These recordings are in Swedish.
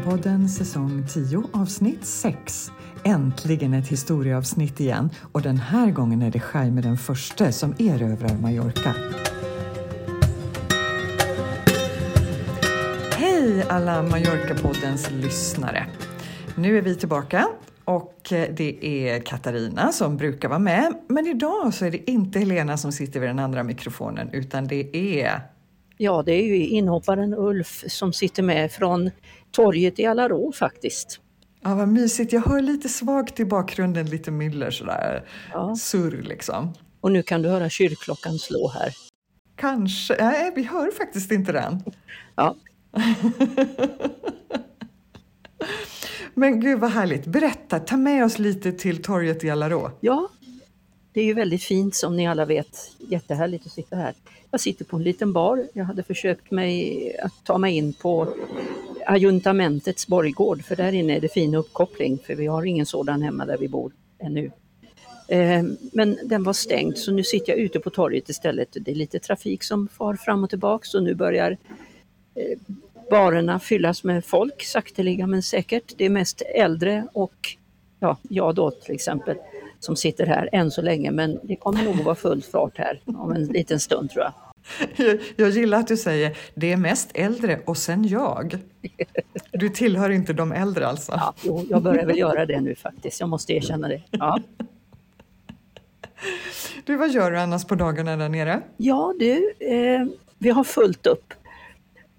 Mallorca-podden säsong 10 avsnitt 6. Äntligen ett historieavsnitt igen och den här gången är det Jaime den förste som erövrar Mallorca. Hej alla Mallorca-poddens lyssnare! Nu är vi tillbaka och det är Katarina som brukar vara med. Men idag så är det inte Helena som sitter vid den andra mikrofonen utan det är Ja, det är ju inhopparen Ulf som sitter med från torget i Alarå faktiskt. Ja, vad mysigt. Jag hör lite svagt i bakgrunden, lite myller sådär. Ja. Surr liksom. Och nu kan du höra kyrkklockan slå här. Kanske. Nej, vi hör faktiskt inte den. Ja. Men gud vad härligt. Berätta, ta med oss lite till torget i Alarå. Ja, det är ju väldigt fint som ni alla vet. Jättehärligt att sitta här. Jag sitter på en liten bar. Jag hade försökt mig att ta mig in på Ajuntamentets borggård för där inne är det fin uppkoppling för vi har ingen sådan hemma där vi bor ännu. Eh, men den var stängd så nu sitter jag ute på torget istället. Det är lite trafik som far fram och tillbaks och nu börjar eh, barerna fyllas med folk sakteliga men säkert. Det är mest äldre och ja, jag då till exempel som sitter här än så länge men det kommer nog att vara full fart här om en liten stund tror jag. Jag, gillar att du säger det är mest äldre och sen jag. Du tillhör inte de äldre alltså? Ja, jo, jag börjar väl göra det nu faktiskt. Jag måste erkänna det. Ja. Du, vad gör du annars på dagarna där nere? Ja du, eh, vi har fullt upp.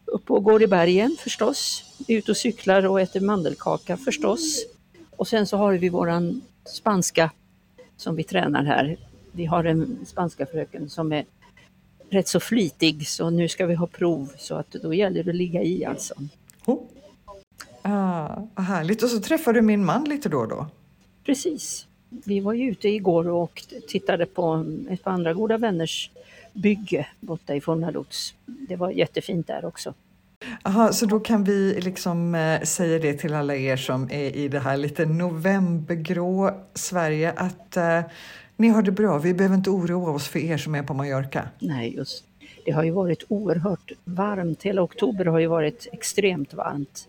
Upp och går i bergen förstås. Ut och cyklar och äter mandelkaka förstås. Och sen så har vi våran spanska som vi tränar här. Vi har en spanska fröken som är rätt så flitig så nu ska vi ha prov så att då gäller det att ligga i alltså. Oh. Ah, härligt. Och så träffar du min man lite då och då? Precis. Vi var ju ute igår och tittade på ett par andra goda vänners bygge borta i Fornaluts. Det var jättefint där också. Aha, så då kan vi liksom eh, säga det till alla er som är i det här lite novembergrå Sverige att eh, ni har det bra. Vi behöver inte oroa oss för er som är på Mallorca. Nej, just det har ju varit oerhört varmt. Hela oktober har ju varit extremt varmt.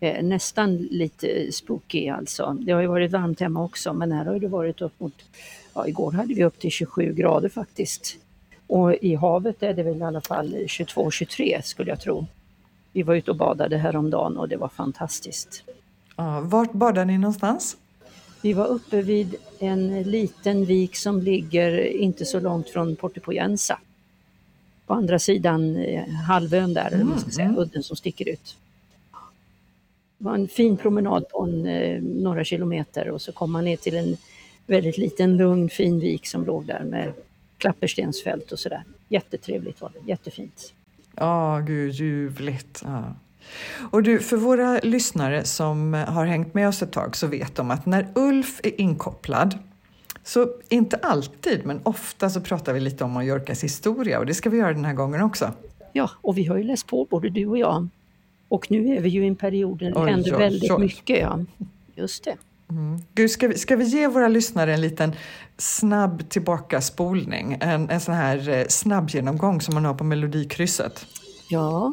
Eh, nästan lite spooky alltså. Det har ju varit varmt hemma också men här har det varit upp mot, ja igår hade vi upp till 27 grader faktiskt. Och i havet är det väl i alla fall 22-23 skulle jag tro. Vi var ute och badade häromdagen och det var fantastiskt. Ja, vart badade ni någonstans? Vi var uppe vid en liten vik som ligger inte så långt från Portipoyensa. På andra sidan eh, halvön där, mm, man ska säga, mm. udden som sticker ut. Det var en fin promenad på en, eh, några kilometer och så kom man ner till en väldigt liten lugn fin vik som låg där med klapperstensfält och sådär. Jättetrevligt var det, jättefint. Ja, oh, gud, ljuvligt. Ja. Och du, för våra lyssnare som har hängt med oss ett tag så vet de att när Ulf är inkopplad så inte alltid, men ofta så pratar vi lite om Mallorcas historia och det ska vi göra den här gången också. Ja, och vi har ju läst på både du och jag. Och nu är vi ju i en period där det händer väldigt oj. mycket. Ja. Just det. Mm. Gud, ska, vi, ska vi ge våra lyssnare en liten snabb tillbakaspolning? En, en sån här snabbgenomgång snabb genomgång som man har på Melodikrysset? Ja,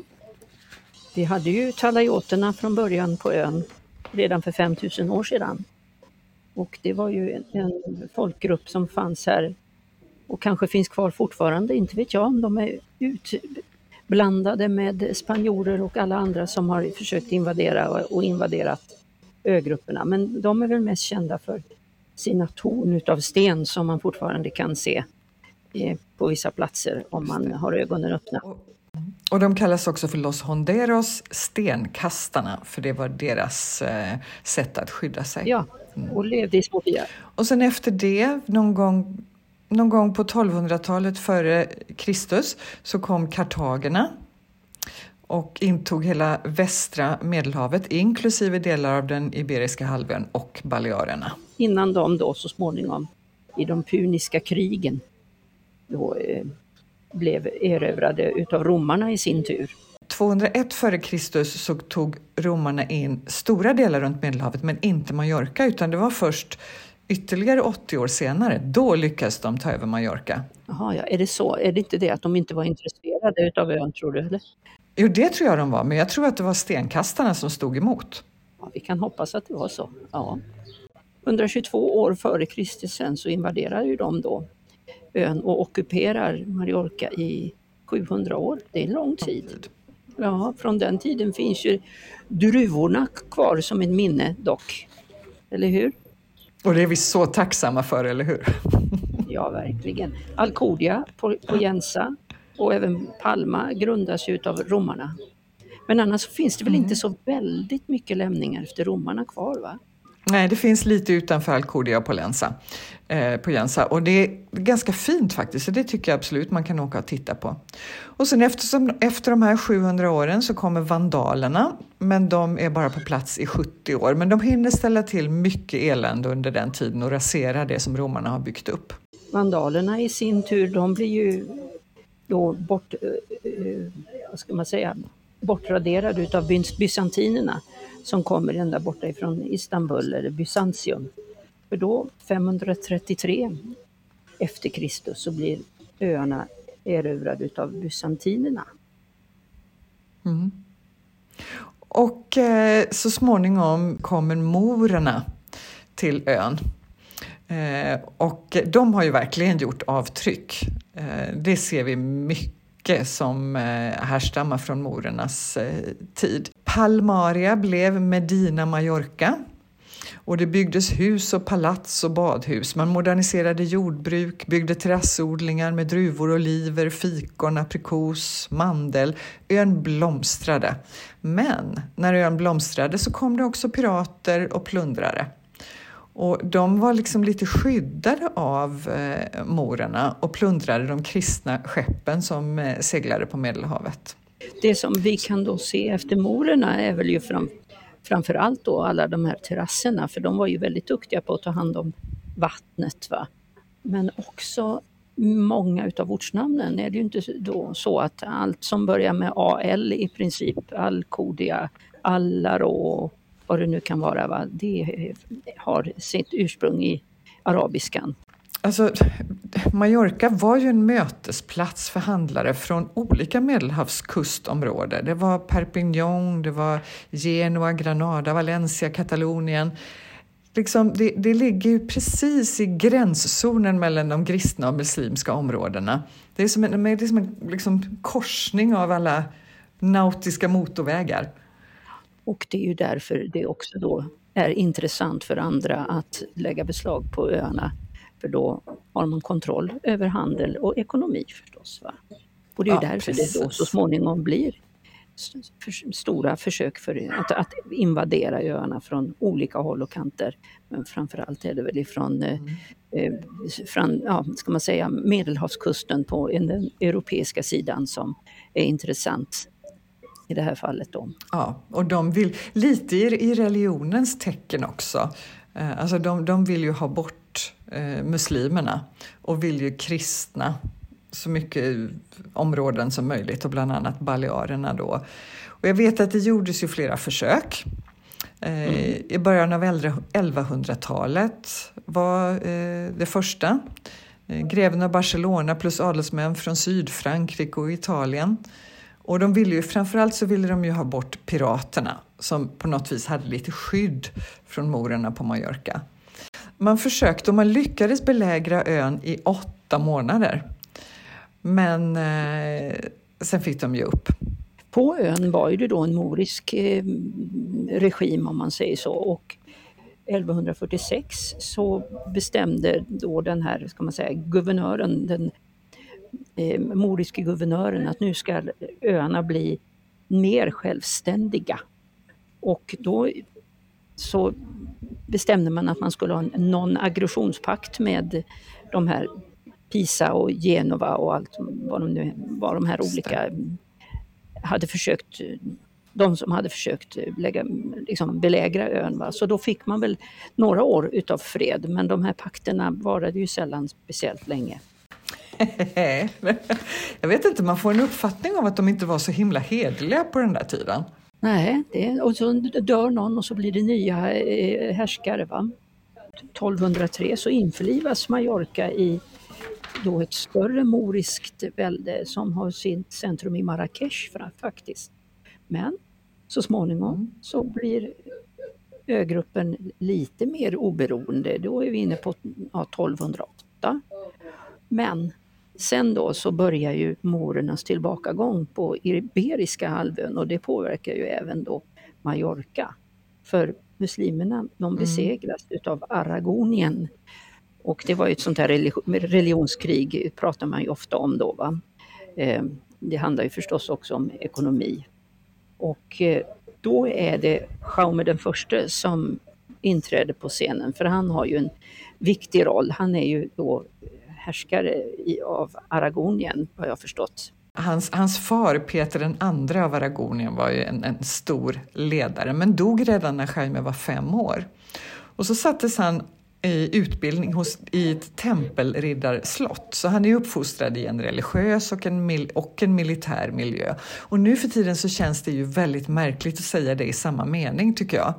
vi hade ju talajoterna från början på ön redan för 5000 år sedan. Och det var ju en, en folkgrupp som fanns här och kanske finns kvar fortfarande, inte vet jag om de är utblandade med spanjorer och alla andra som har försökt invadera och invaderat ögrupperna. Men de är väl mest kända för sina torn utav sten som man fortfarande kan se eh, på vissa platser om man har ögonen öppna. Och de kallas också för Los Honderos, stenkastarna, för det var deras eh, sätt att skydda sig. Ja, mm. och levde i små byar. Och sen efter det, någon gång, någon gång på 1200-talet före Kristus, så kom kartagerna och intog hela västra Medelhavet inklusive delar av den Iberiska halvön och Balearerna. Innan de då så småningom i de puniska krigen då, eh, blev erövrade utav romarna i sin tur. 201 f.Kr. så tog romarna in stora delar runt Medelhavet men inte Mallorca utan det var först ytterligare 80 år senare, då lyckades de ta över Mallorca. Jaha, ja. är det så? Är det inte det att de inte var intresserade utav ön tror du? Eller? Jo, det tror jag de var, men jag tror att det var stenkastarna som stod emot. Ja, vi kan hoppas att det var så. Ja. 122 år före Kristus sen så invaderar ju de då ön och ockuperar Mallorca i 700 år. Det är lång tid. Ja, från den tiden finns ju druvorna kvar som ett minne dock. Eller hur? Och det är vi så tacksamma för, eller hur? ja, verkligen. Alcudia på, på Jensa och även Palma grundas ju av romarna. Men annars finns det väl mm. inte så väldigt mycket lämningar efter romarna kvar? va? Nej, det finns lite utanför Alcudia på Lensa, eh, på Jensa och det är ganska fint faktiskt, så det tycker jag absolut man kan åka och titta på. Och sen eftersom, efter de här 700 åren så kommer vandalerna, men de är bara på plats i 70 år. Men de hinner ställa till mycket elände under den tiden och rasera det som romarna har byggt upp. Vandalerna i sin tur, de blir ju då bort, eh, eh, vad ska man säga, bortraderade utav bysantinerna som kommer ända borta ifrån Istanbul eller Bysantium. För då 533 efter Kristus så blir öarna erövrade utav bysantinerna. Mm. Och eh, så småningom kommer morerna till ön. Eh, och de har ju verkligen gjort avtryck. Eh, det ser vi mycket som eh, härstammar från morernas eh, tid. Palmaria blev Medina Mallorca och det byggdes hus och palats och badhus. Man moderniserade jordbruk, byggde terrassodlingar med druvor, oliver, fikon, aprikos, mandel. Ön blomstrade. Men när ön blomstrade så kom det också pirater och plundrare. Och de var liksom lite skyddade av eh, morerna och plundrade de kristna skeppen som eh, seglade på Medelhavet. Det som vi kan då se efter morerna är väl ju fram, framför allt då alla de här terrasserna, för de var ju väldigt duktiga på att ta hand om vattnet. Va? Men också många utav ortsnamnen är det ju inte då så att allt som börjar med AL i princip, Alkodia, Allarå, vad det nu kan vara, va? det har sitt ursprung i arabiskan. Alltså, Mallorca var ju en mötesplats för handlare från olika medelhavskustområden. Det var Perpignan, det var Genua, Granada, Valencia, Katalonien. Liksom, det, det ligger ju precis i gränszonen mellan de kristna och muslimska områdena. Det är som en, det är som en liksom, korsning av alla nautiska motorvägar. Och det är ju därför det också då är intressant för andra att lägga beslag på öarna för då har man kontroll över handel och ekonomi förstås. Va? Och det är ja, därför precis. det då så småningom blir stora försök för att, att, invadera öarna från olika håll och kanter. Men framförallt är det väl ifrån eh, mm. eh, från, ja, ska man säga, medelhavskusten på den europeiska sidan som är intressant i det här fallet. Då. Ja, och de vill, lite i, i religionens tecken också. Eh, alltså de, de vill ju ha bort eh, muslimerna och vill ju kristna så mycket områden som möjligt och bland annat Balearerna då. Och jag vet att det gjordes ju flera försök. Eh, mm. I början av 1100-talet var eh, det första. Eh, greven av Barcelona plus adelsmän från Sydfrankrike och Italien. Och de ville ju, framförallt så ville de ju ha bort piraterna som på något vis hade lite skydd från morerna på Mallorca. Man försökte och man lyckades belägra ön i åtta månader. Men eh, sen fick de ge upp. På ön var det då en morisk eh, regim om man säger så och 1146 så bestämde då den här, ska man säga, guvernören, den eh, moriske guvernören att nu ska öarna bli mer självständiga. Och då så bestämde man att man skulle ha en non-aggressionspakt med de här Pisa och Genova och allt vad de, nu, vad de här olika hade försökt de som hade försökt lägga, liksom belägra ön. Va? Så då fick man väl några år utav fred men de här pakterna varade ju sällan speciellt länge. Jag vet inte, man får en uppfattning av att de inte var så himla hedliga på den där tiden. Nej, det, och så dör någon och så blir det nya eh, härskare. Va? 1203 så införlivas Mallorca i då ett större moriskt välde som har sitt centrum i Marrakesh faktiskt. Men så småningom mm. så blir ögruppen lite mer oberoende. Då är vi inne på ja, 1208. Men sen då så börjar ju morernas tillbakagång på Iberiska halvön och det påverkar ju även då Mallorca. För muslimerna de mm. besegras mm. utav Aragonien. Och det var ju ett sånt här religionskrig, pratar man ju ofta om då. Va? Eh, det handlar ju förstås också om ekonomi. Och eh, då är det Jaume den förste som inträder på scenen, för han har ju en viktig roll. Han är ju då härskare i, av Aragonien, har jag förstått. Hans, hans far, Peter den andra av Aragonien, var ju en, en stor ledare, men dog redan när Jaime var fem år. Och så sattes han i utbildning hos, i ett tempelriddarslott. Så han är uppfostrad i en religiös och en, mil, och en militär miljö. Och nu för tiden så känns det ju väldigt märkligt att säga det i samma mening tycker jag.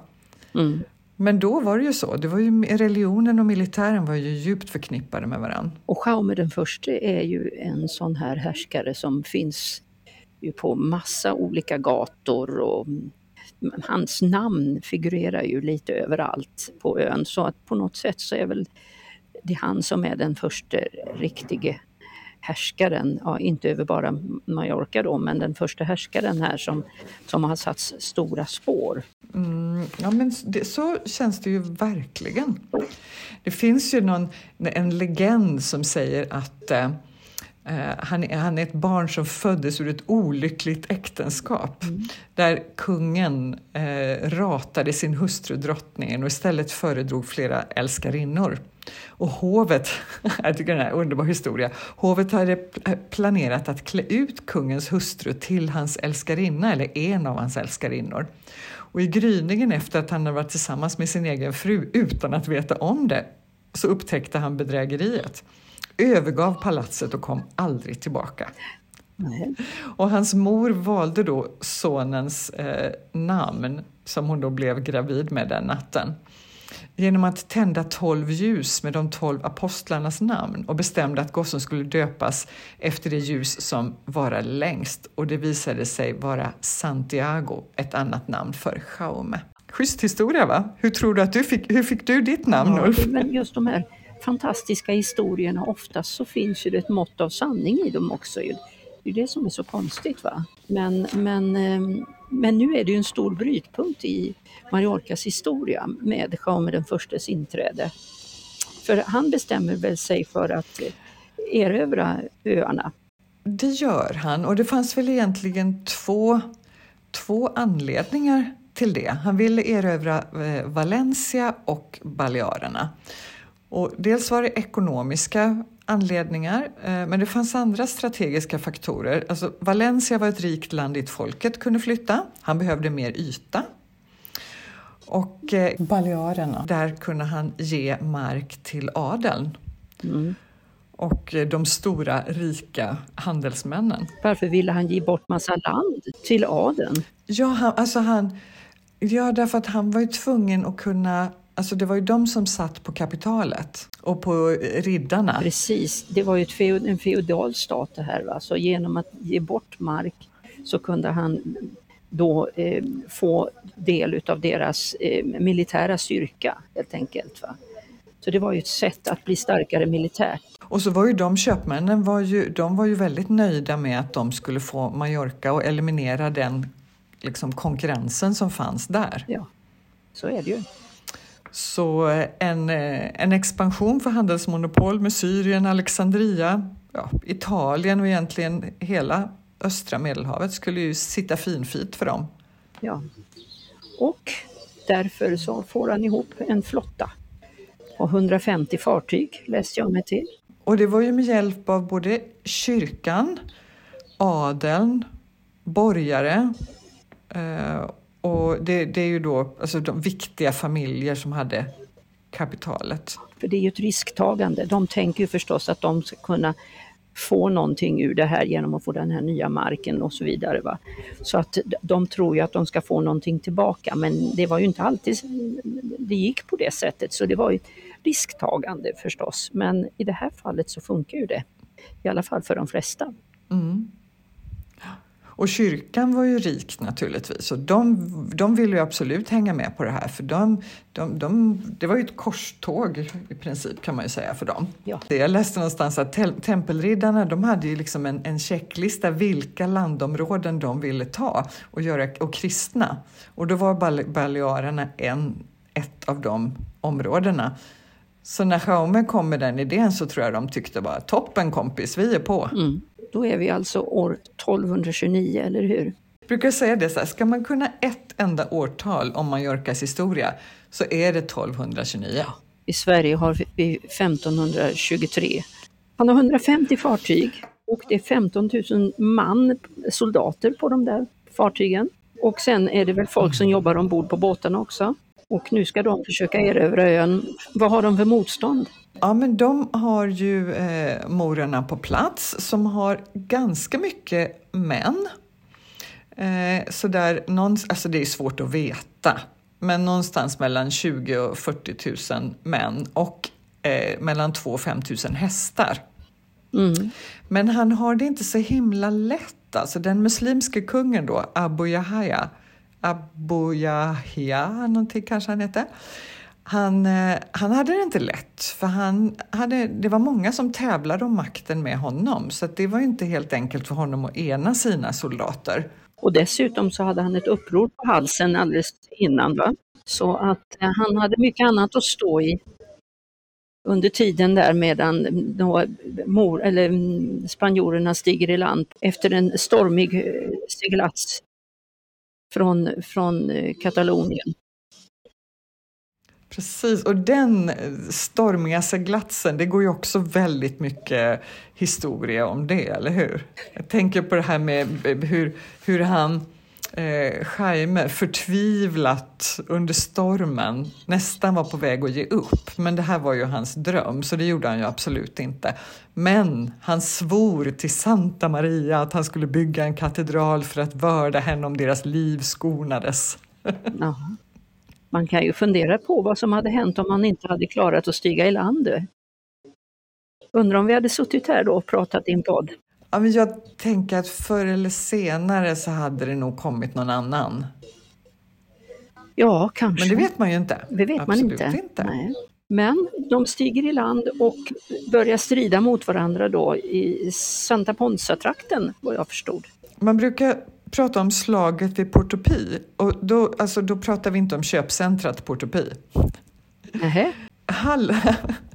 Mm. Men då var det ju så. Det var ju, religionen och militären var ju djupt förknippade med varandra. Och Jaume den förste är ju en sån här härskare som finns ju på massa olika gator och hans namn figurerar ju lite överallt på ön så att på något sätt så är väl det han som är den första riktige härskaren, ja, inte över bara Mallorca då, men den första härskaren här som, som har satt stora spår. Mm, ja, men det, så känns det ju verkligen. Det finns ju någon, en legend som säger att eh, Eh, han, är, han är ett barn som föddes ur ett olyckligt äktenskap mm. där kungen eh, ratade sin hustru drottningen och istället föredrog flera älskarinnor. Och hovet, jag tycker den här underbar historia, hovet hade planerat att klä ut kungens hustru till hans älskarinna eller en av hans älskarinnor. Och i gryningen efter att han hade varit tillsammans med sin egen fru utan att veta om det så upptäckte han bedrägeriet övergav palatset och kom aldrig tillbaka. Nej. Och hans mor valde då sonens eh, namn som hon då blev gravid med den natten genom att tända tolv ljus med de tolv apostlarnas namn och bestämde att gossen skulle döpas efter det ljus som varar längst och det visade sig vara Santiago, ett annat namn för Jaume. Schysst historia va? Hur tror du att du fick, hur fick du ditt namn ja, Ulf? Men just de här fantastiska historierna, oftast så finns ju det ett mått av sanning i dem också. Det är det som är så konstigt. va. Men, men, eh, men nu är det ju en stor brytpunkt i Mallorcas historia med Jaume den förstes inträde. För han bestämmer väl sig för att eh, erövra öarna. Det gör han och det fanns väl egentligen två, två anledningar till det. Han ville erövra eh, Valencia och Balearerna. Och dels var det ekonomiska anledningar, eh, men det fanns andra strategiska faktorer. Alltså, Valencia var ett rikt land dit folket kunde flytta. Han behövde mer yta. Och eh, Balearerna, där kunde han ge mark till adeln. Mm. Och eh, de stora rika handelsmännen. Varför ville han ge bort massa land till adeln? Ja, han, alltså han, ja, därför att han var ju tvungen att kunna Alltså det var ju de som satt på kapitalet och på riddarna. Precis, det var ju ett feod, en feodal stat det här. Va? Så genom att ge bort mark så kunde han då eh, få del av deras eh, militära styrka helt enkelt. Va? Så det var ju ett sätt att bli starkare militärt. Och så var ju de köpmännen var ju, de var ju väldigt nöjda med att de skulle få Mallorca och eliminera den liksom, konkurrensen som fanns där. Ja, så är det ju. Så en, eh, en expansion för handelsmonopol med Syrien, Alexandria, ja, Italien och egentligen hela östra Medelhavet skulle ju sitta finfint för dem. Ja, och därför så får han ihop en flotta på 150 fartyg, läste jag mig till. Och det var ju med hjälp av både kyrkan, adeln, borgare eh, och det, det, är ju då alltså de viktiga familjer som hade kapitalet. För det är ju ett risktagande. De tänker ju förstås att de ska kunna få någonting ur det här genom att få den här nya marken och så vidare. Va? Så att de tror ju att de ska få någonting tillbaka men det var ju inte alltid det gick på det sättet. Så det var ju, risktagande förstås, men i det här fallet så funkar ju det. I alla fall för de flesta. Mm. Och kyrkan var ju rik naturligtvis och de, de ville ju absolut hänga med på det här för de, de, de, det var ju ett korståg i princip kan man ju säga för dem. Ja. Jag läste någonstans att te tempelriddarna de hade ju liksom en, en checklista vilka landområden de ville ta och, göra, och kristna. Och då var Balearerna en, ett av de områdena. Så när Jaume kom med den idén så tror jag de tyckte bara toppen kompis, vi är på. Mm. Då är vi alltså år 1229, eller hur? Jag brukar säga det så här, ska man kunna ett enda årtal om Mallorcas historia så är det 1229. Ja. I Sverige har vi 1523. Han har 150 fartyg och det är 15 000 man, soldater på de där fartygen. Och sen är det väl folk som jobbar ombord på båtarna också. Och nu ska de försöka erövra ön. Vad har de för motstånd? Ja, men de har ju eh, morarna på plats som har ganska mycket män. Eh, så där, någon, alltså det är svårt att veta, men någonstans mellan 20 och 40 000 män och eh, mellan 2 och 5 000 hästar. Mm. Men han har det inte så himla lätt. Alltså den muslimske kungen då, Abu Yahya, Abu Yahya, någonting kanske han hette. Han, eh, han hade det inte lätt, för han hade, det var många som tävlade om makten med honom så det var inte helt enkelt för honom att ena sina soldater. Och dessutom så hade han ett uppror på halsen alldeles innan. Va? Så att eh, han hade mycket annat att stå i under tiden där medan då mor, eller mm, spanjorerna stiger i land efter en stormig eh, seglats från, från Katalonien. Precis, och den stormiga seglatsen, det går ju också väldigt mycket historia om det, eller hur? Jag tänker på det här med eh, hur, hur han, eh, Jaime, förtvivlat under stormen nästan var på väg att ge upp. Men det här var ju hans dröm, så det gjorde han ju absolut inte. Men han svor till Santa Maria att han skulle bygga en katedral för att vörda henne om deras liv skonades. Aha. Man kan ju fundera på vad som hade hänt om man inte hade klarat att stiga i land. Undrar om vi hade suttit här då och pratat i en podd. Ja, men jag tänker att förr eller senare så hade det nog kommit någon annan. Ja, kanske. Men det vet man ju inte. Det vet Absolut man inte. inte. Nej. Men de stiger i land och börjar strida mot varandra då i Santa Ponsa-trakten, vad jag förstod. Man brukar prata om slaget vid Portopi. Och då, alltså, då pratar vi inte om köpcentrat Portopi. Nähä? Hall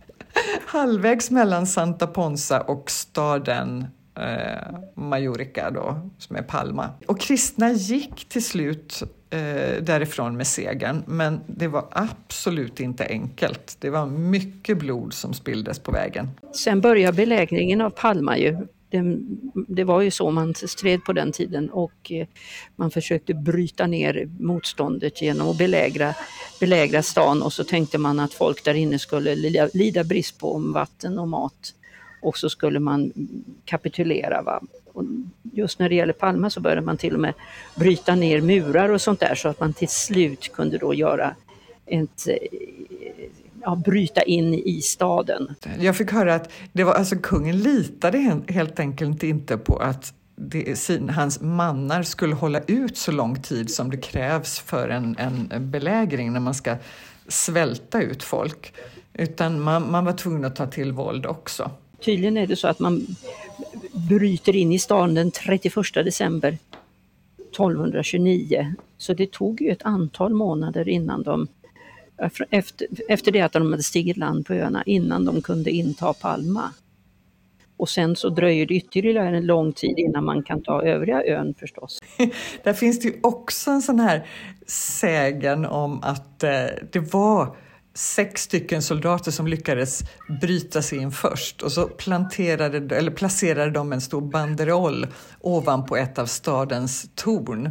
halvvägs mellan Santa Ponsa och staden eh, Majorca då, som är Palma. Och kristna gick till slut eh, därifrån med segern, men det var absolut inte enkelt. Det var mycket blod som spilldes på vägen. Sen började belägringen av Palma ju det, det, var ju så man stred på den tiden och eh, man försökte bryta ner motståndet genom att belägra, belägra stan och så tänkte man att folk där inne skulle lida, lida brist på vatten och mat och så skulle man kapitulera. Va? Och just när det gäller Palma så började man till och med bryta ner murar och sånt där så att man till slut kunde då göra ett eh, ja, bryta in i staden. Jag fick höra att det var, alltså, kungen litade helt enkelt inte på att det, sin, hans mannar skulle hålla ut så lång tid som det krävs för en, en belägring när man ska svälta ut folk. Utan man, man var tvungen att ta till våld också. Tydligen är det så att man bryter in i staden den 31 december 1229. Så det tog ju ett antal månader innan de efter, efter det att de hade stigit land på öarna innan de kunde inta Palma. Och sen så dröjer det ytterligare en lång tid innan man kan ta övriga ön förstås. Där finns det ju också en sån här sägen om att eh, det var sex stycken soldater som lyckades bryta sig in först och så planterade, eller placerade de en stor banderoll ovanpå ett av stadens torn.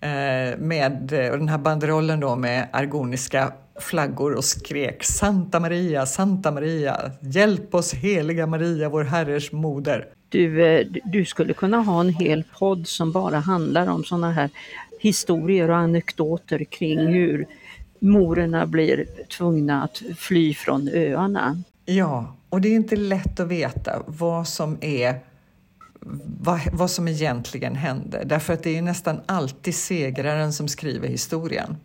Eh, med eh, och den här banderollen då med argoniska flaggor och skrek Santa Maria, Santa Maria, hjälp oss heliga Maria, vår Herres moder. Du, eh, du skulle kunna ha en hel podd som bara handlar om sådana här historier och anekdoter kring hur morerna blir tvungna att fly från öarna. Ja, och det är inte lätt att veta vad som är vad, vad som egentligen hände. Därför att det är nästan alltid segraren som skriver historien.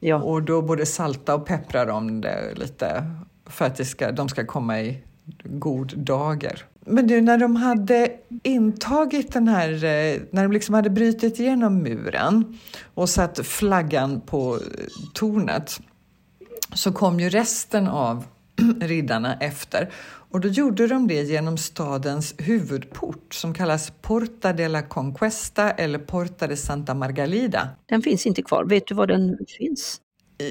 Ja. Och då både salta och peppra de det lite för att det ska, de ska komma i god dager. Men du, när de hade intagit den här, eh, när de liksom hade brutit igenom muren och satt flaggan på tornet så kom ju resten av riddarna efter och då gjorde de det genom stadens huvudport som kallas Porta de la Conquesta eller Porta de Santa Margalida. Den finns inte kvar. Vet du var den finns?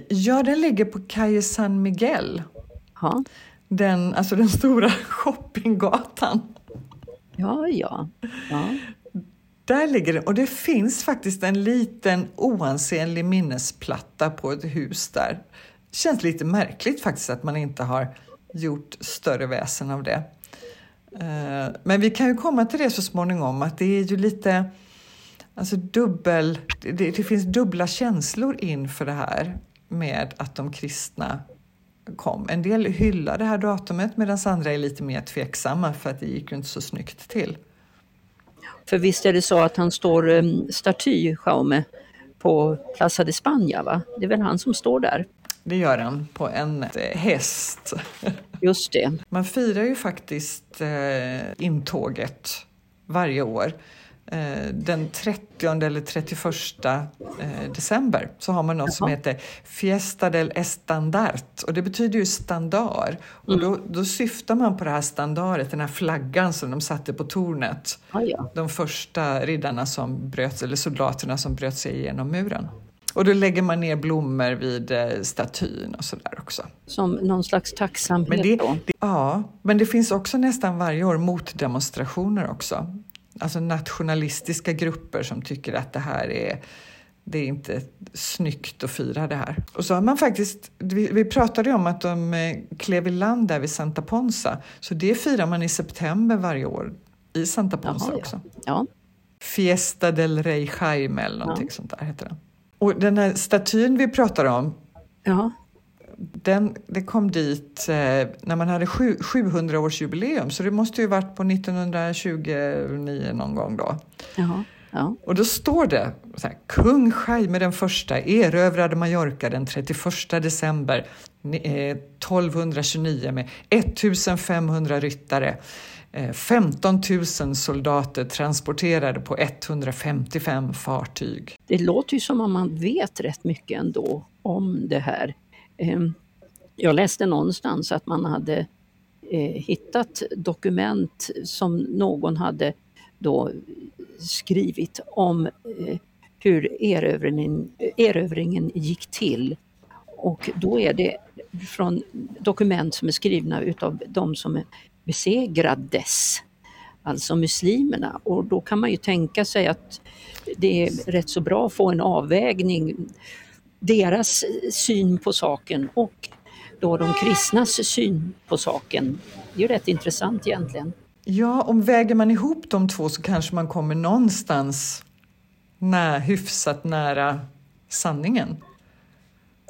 Ja, den ligger på Calle San Miguel. Ha. Den, alltså den stora shoppinggatan. Ja, ja. ja. Där ligger den och det finns faktiskt en liten oansenlig minnesplatta på ett hus där. Det känns lite märkligt faktiskt att man inte har gjort större väsen av det. Eh, men vi kan ju komma till det så småningom att det är ju lite alltså dubbel, det, det finns dubbla känslor inför det här med att de kristna kom. En del hyllar det här datumet medan andra är lite mer tveksamma för att det gick ju inte så snyggt till. För visst är det så att han står um, staty, Jaume, på Plaza de España, va? Det är väl han som står där? Det gör han, på en eh, häst. Just det. Man firar ju faktiskt eh, intåget varje år. Eh, den 30 eller 31 eh, december så har man något Jaha. som heter Fiesta del Estandart och det betyder ju standard. Och mm. då, då syftar man på det här standardet, den här flaggan som de satte på tornet. Ah, ja. De första riddarna som bröt, eller soldaterna som bröt sig igenom muren. Och då lägger man ner blommor vid eh, statyn och sådär också. Som någon slags tacksamhet men det, då? Det, ja, men det finns också nästan varje år motdemonstrationer också. Alltså nationalistiska grupper som tycker att det här är det är inte snyggt att fira det här. Och så har man faktiskt, vi, vi pratade om att de eh, klev i land där vid Santa Ponsa, så det firar man i september varje år i Santa Ponsa Jaha, också. Ja. ja. Fiesta del Rey Jaime eller någonting ja. sånt där heter den. Och den här statyn vi pratar om, ja. den, det kom dit eh, när man hade 700-årsjubileum så det måste ju varit på 1929 någon gång då. Jaha. Ja. Och då står det så här, Kung Jaime den första erövrade Mallorca den 31 december 1229 eh, med 1500 ryttare Eh, 15 000 soldater transporterade på 155 fartyg. Det låter ju som om man vet rätt mycket ändå om det här. Ehm, jag läste någonstans att man hade eh, hittat dokument som någon hade då skrivit om eh, hur erövringen, erövringen gick till. Och då är det från dokument som är skrivna utav de som besegrades, alltså muslimerna. Och då kan man ju tänka sig att det är rätt så bra att få en avvägning, deras syn på saken och då de kristnas syn på saken. Det är ju rätt intressant egentligen. Ja, om väger man ihop de två så kanske man kommer någonstans när, hyfsat nära sanningen.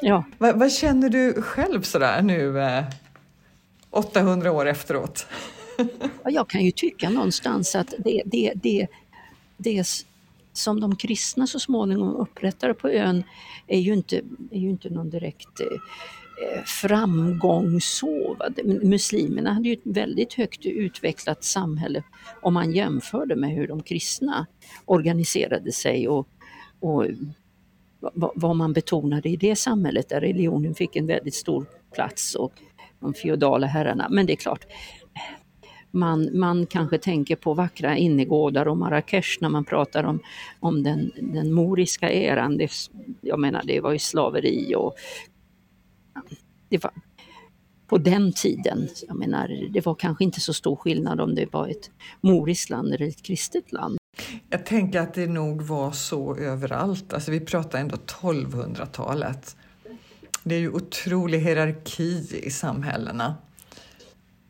Ja. Vad, vad känner du själv sådär nu eh, 800 år efteråt? jag kan ju tycka någonstans att det, det, det, det som de kristna så småningom upprättade på ön är ju inte, är ju inte någon direkt eh, framgång så. Muslimerna hade ju ett väldigt högt utvecklat samhälle om man jämförde med hur de kristna organiserade sig och, och vad man betonade i det samhället där religionen fick en väldigt stor plats och de feodala herrarna. Men det är klart, man, man kanske tänker på vackra innergårdar och Marrakesh när man pratar om, om den, den moriska eran. Det, jag menar, det var ju slaveri och det var, på den tiden, jag menar, det var kanske inte så stor skillnad om det var ett moriskt land eller ett kristet land. Jag tänker att det nog var så överallt. Alltså vi pratar ändå 1200-talet. Det är ju otrolig hierarki i samhällena.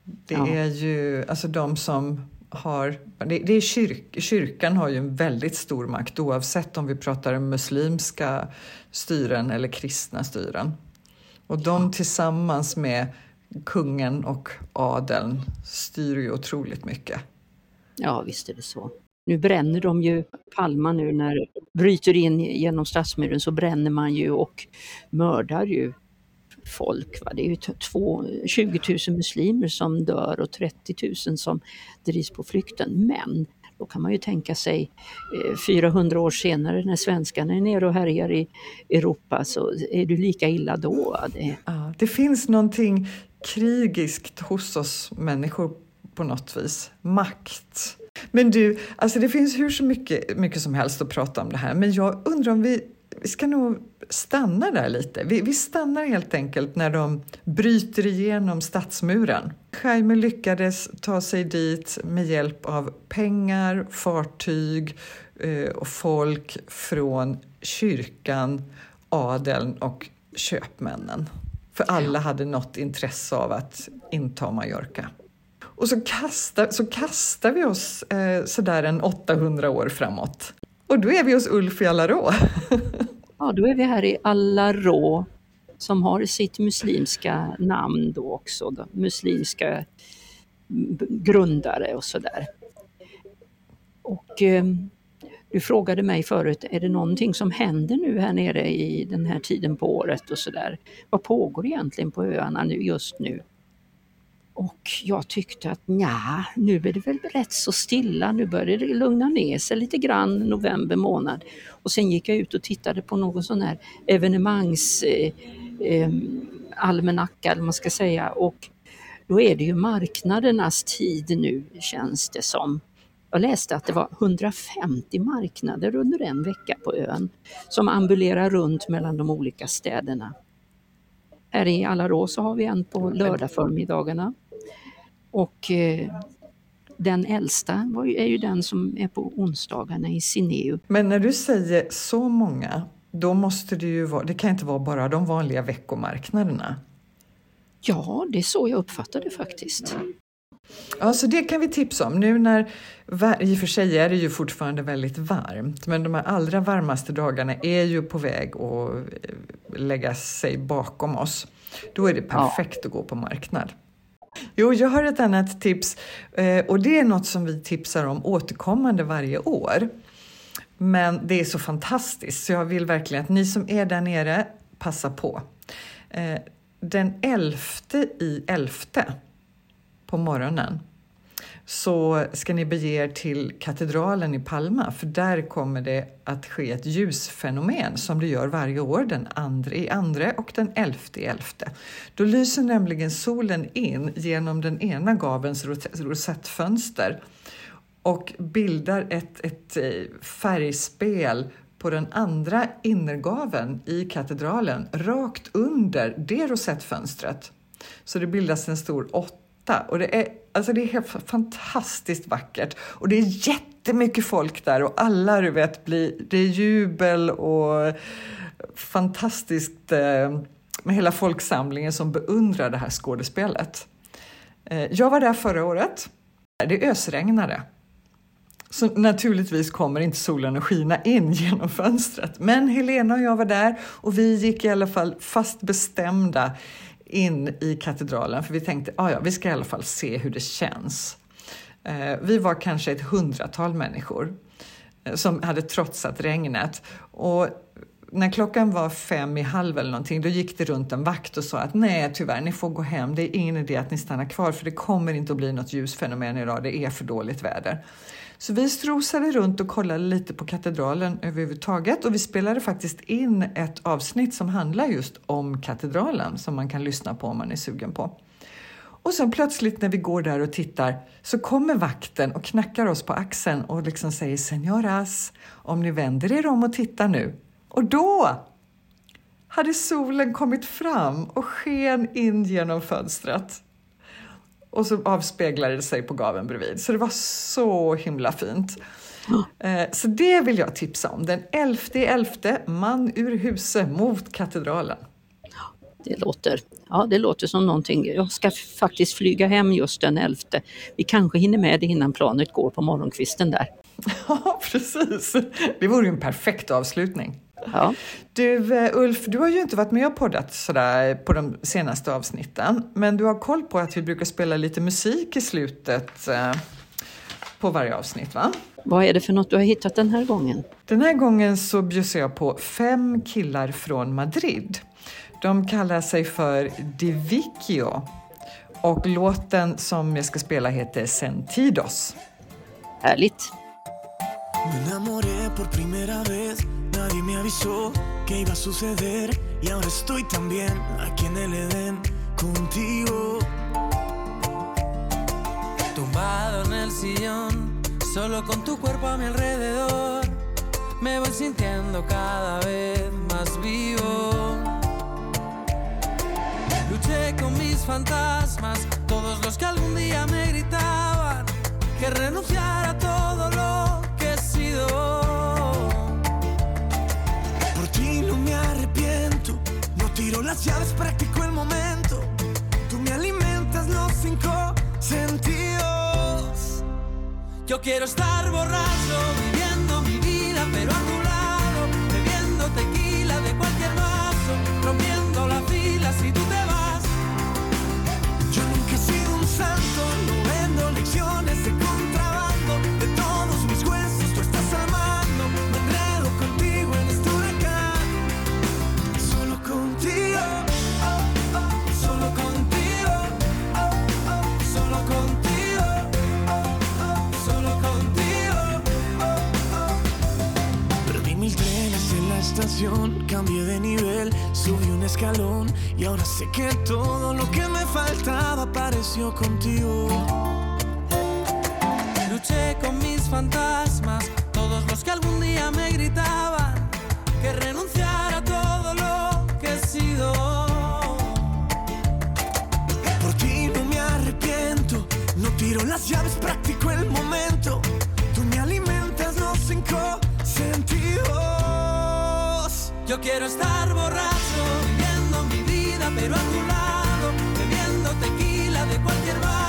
Det ja. är ju alltså de som har, det, det är kyrk, kyrkan har ju en väldigt stor makt oavsett om vi pratar muslimska styren eller kristna styren. Och de tillsammans med kungen och adeln styr ju otroligt mycket. Ja, visst är det så. Nu bränner de ju Palma nu när de bryter in genom stadsmuren så bränner man ju och mördar ju folk. Va? Det är ju två, 20 000 muslimer som dör och 30 000 som drivs på flykten. Men då kan man ju tänka sig eh, 400 år senare när svenskarna är nere och härjar i Europa så är det lika illa då. Det, ja, det finns någonting krigiskt hos oss människor på något vis. Makt. Men du, alltså det finns hur så mycket, mycket som helst att prata om det här men jag undrar om vi vi ska nog stanna där lite. Vi, vi, stannar helt enkelt när de bryter igenom stadsmuren. Jaime lyckades ta sig dit med hjälp av pengar, fartyg eh, och folk från kyrkan, adeln och köpmännen. För alla hade något intresse av att inta Mallorca. Och så kastar, så kastar vi oss eh, sådär en 800 år framåt. Och då är vi hos Ulf i Alarå. ja, då är vi här i Alarå som har sitt muslimska namn då också, då, muslimska mm, grundare och sådär. Och eh, du frågade mig förut, är det någonting som händer nu här nere i den här tiden på året och sådär? Vad pågår egentligen på öarna nu just nu? Och jag tyckte att ja, nu är det väl rätt så stilla, nu börjar det lugna ner sig lite grann november månad. Och sen gick jag ut och tittade på någon sån här evenemangs eh, eh, almanacka, eller man ska säga, och då är det ju marknadernas tid nu känns det som. Jag läste att det var 150 marknader under en vecka på ön som ambulerar runt mellan de olika städerna. Här i Alarå så har vi en på lördag förmiddagarna. Och eh, den äldsta är ju den som är på onsdagarna i Sineu. Men när du säger så många, då måste det ju vara, det kan inte vara bara de vanliga veckomarknaderna? Ja, det är så jag uppfattar det faktiskt. Ja, så det kan vi tipsa om. Nu när, i och för sig är det ju fortfarande väldigt varmt, men de här allra varmaste dagarna är ju på väg att eh, lägga sig bakom oss. Då är det perfekt ja. att gå på marknad. Jo, jag har ett annat tips eh, och det är något som vi tipsar om återkommande varje år. Men det är så fantastiskt så jag vill verkligen att ni som är där nere passa på. Eh, den elfte i elfte på morgonen så ska ni bege er till katedralen i Palma för där kommer det att ske ett ljusfenomen som det gör varje år den andra i andra och den elfte i elfte. Då lyser nämligen solen in genom den ena gavens rosettfönster och bildar ett, ett eh, färgspel på den andra innergaven i katedralen rakt under det rosettfönstret. Så det bildas en stor åtta och det är, alltså det är helt fantastiskt vackert och det är jättemycket folk där och alla du vet blir, det är jubel och fantastiskt eh, med hela folksamlingen som beundrar det här skådespelet. Eh, jag var där förra året. Det ösregnade. Så naturligtvis kommer inte solen att skina in genom fönstret. Men Helena och jag var där och vi gick i alla fall fast bestämda in i katedralen för vi tänkte att ah, ja, vi ska i alla fall se hur det känns. Eh, vi var kanske ett hundratal människor eh, som hade trotsat regnet och när klockan var fem i halv eller någonting, då gick det runt en vakt och sa att nej tyvärr, ni får gå hem. Det är ingen idé att ni stannar kvar för det kommer inte att bli något ljusfenomen idag. Det är för dåligt väder. Så vi strosade runt och kollade lite på katedralen överhuvudtaget och vi spelade faktiskt in ett avsnitt som handlar just om katedralen som man kan lyssna på om man är sugen på. Och sen plötsligt när vi går där och tittar så kommer vakten och knackar oss på axeln och liksom säger Senoras, om ni vänder er om och tittar nu. Och då hade solen kommit fram och sken in genom fönstret och så avspeglade det sig på gaven bredvid. Så det var så himla fint. Mm. Så det vill jag tipsa om. Den 11 elfte, man ur huset mot katedralen. Det låter, ja, det låter som någonting. Jag ska faktiskt flyga hem just den 11. Vi kanske hinner med det innan planet går på morgonkvisten där. Ja, precis. Det vore ju en perfekt avslutning. Ja. Du eh, Ulf, du har ju inte varit med och poddat sådär på de senaste avsnitten, men du har koll på att vi brukar spela lite musik i slutet eh, på varje avsnitt, va? Vad är det för något du har hittat den här gången? Den här gången så bjussar jag på fem killar från Madrid. De kallar sig för Divicchio och låten som jag ska spela heter Sentidos. Härligt! Me enamoré por primera vez, nadie me avisó que iba a suceder y ahora estoy también aquí en el Edén contigo. Tumbado en el sillón, solo con tu cuerpo a mi alrededor, me voy sintiendo cada vez más vivo. Luché con mis fantasmas, todos los que algún día me gritaban que renunciara a todo lo tiro las llaves, practico el momento. Tú me alimentas los cinco sentidos. Yo quiero estar borracho, viviendo mi vida, pero a tu lado, bebiendo tequila de cualquier vaso, rompiendo la fila si tú te vas. Yo nunca he sido un santo, no vendo lecciones de estación, cambié de nivel, subí un escalón y ahora sé que todo lo que me faltaba apareció contigo. Luché con mis fantasmas, todos los que algún día me gritaban que renunciara a todo lo que he sido. Por ti no me arrepiento, no tiro las llaves, practico el momento. Tú me alimentas los cinco sentidos. Yo quiero estar borracho, viviendo mi vida, pero a tu lado, bebiendo tequila de cualquier vaso,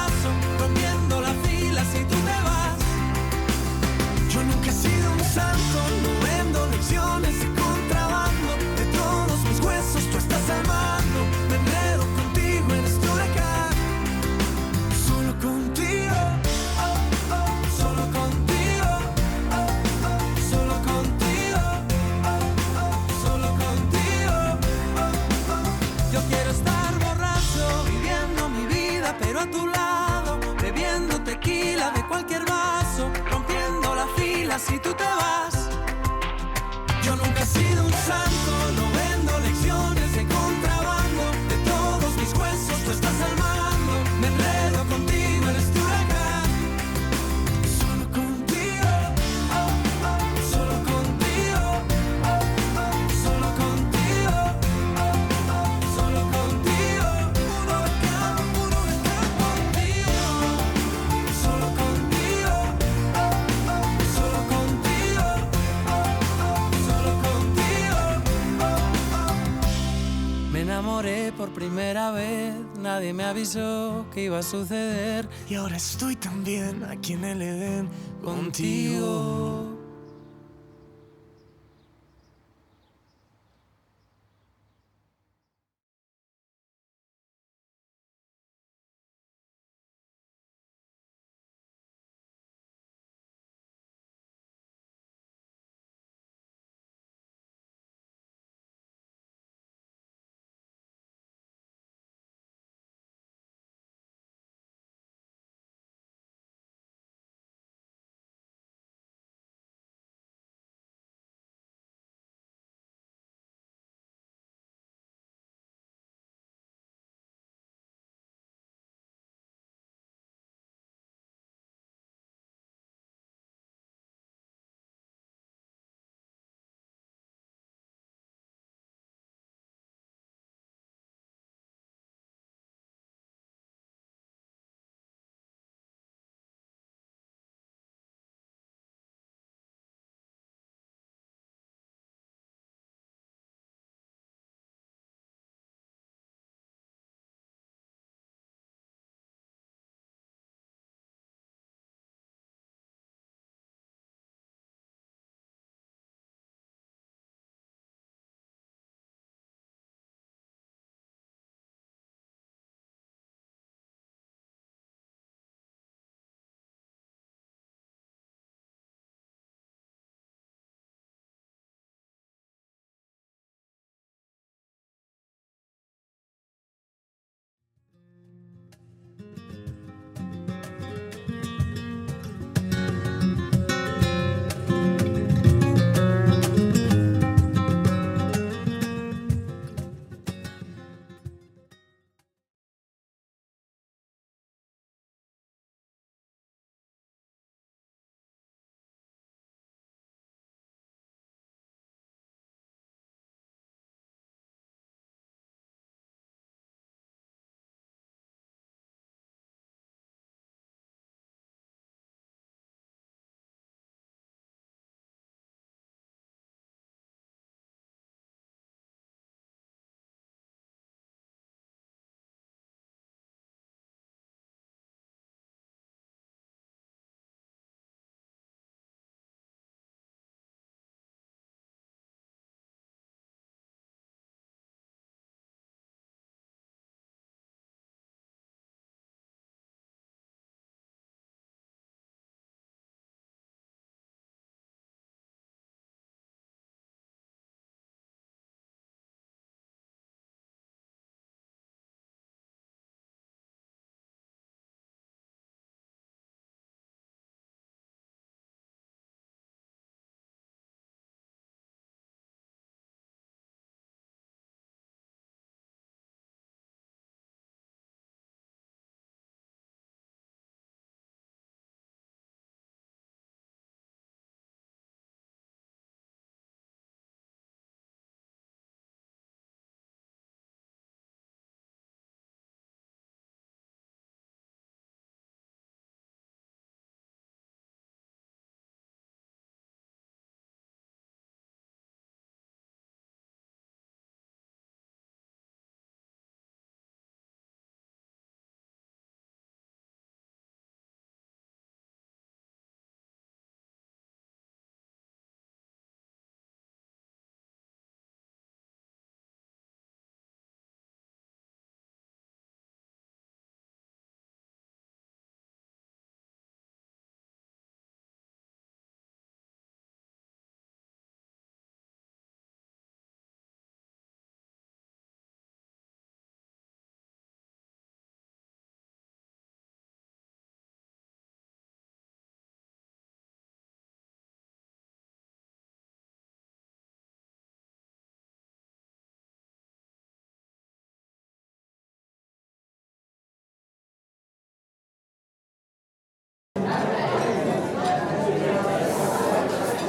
avisó que iba a suceder Y ahora estoy también aquí en el Edén contigo. contigo.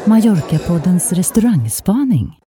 Mallorca-poddens restaurangspaning.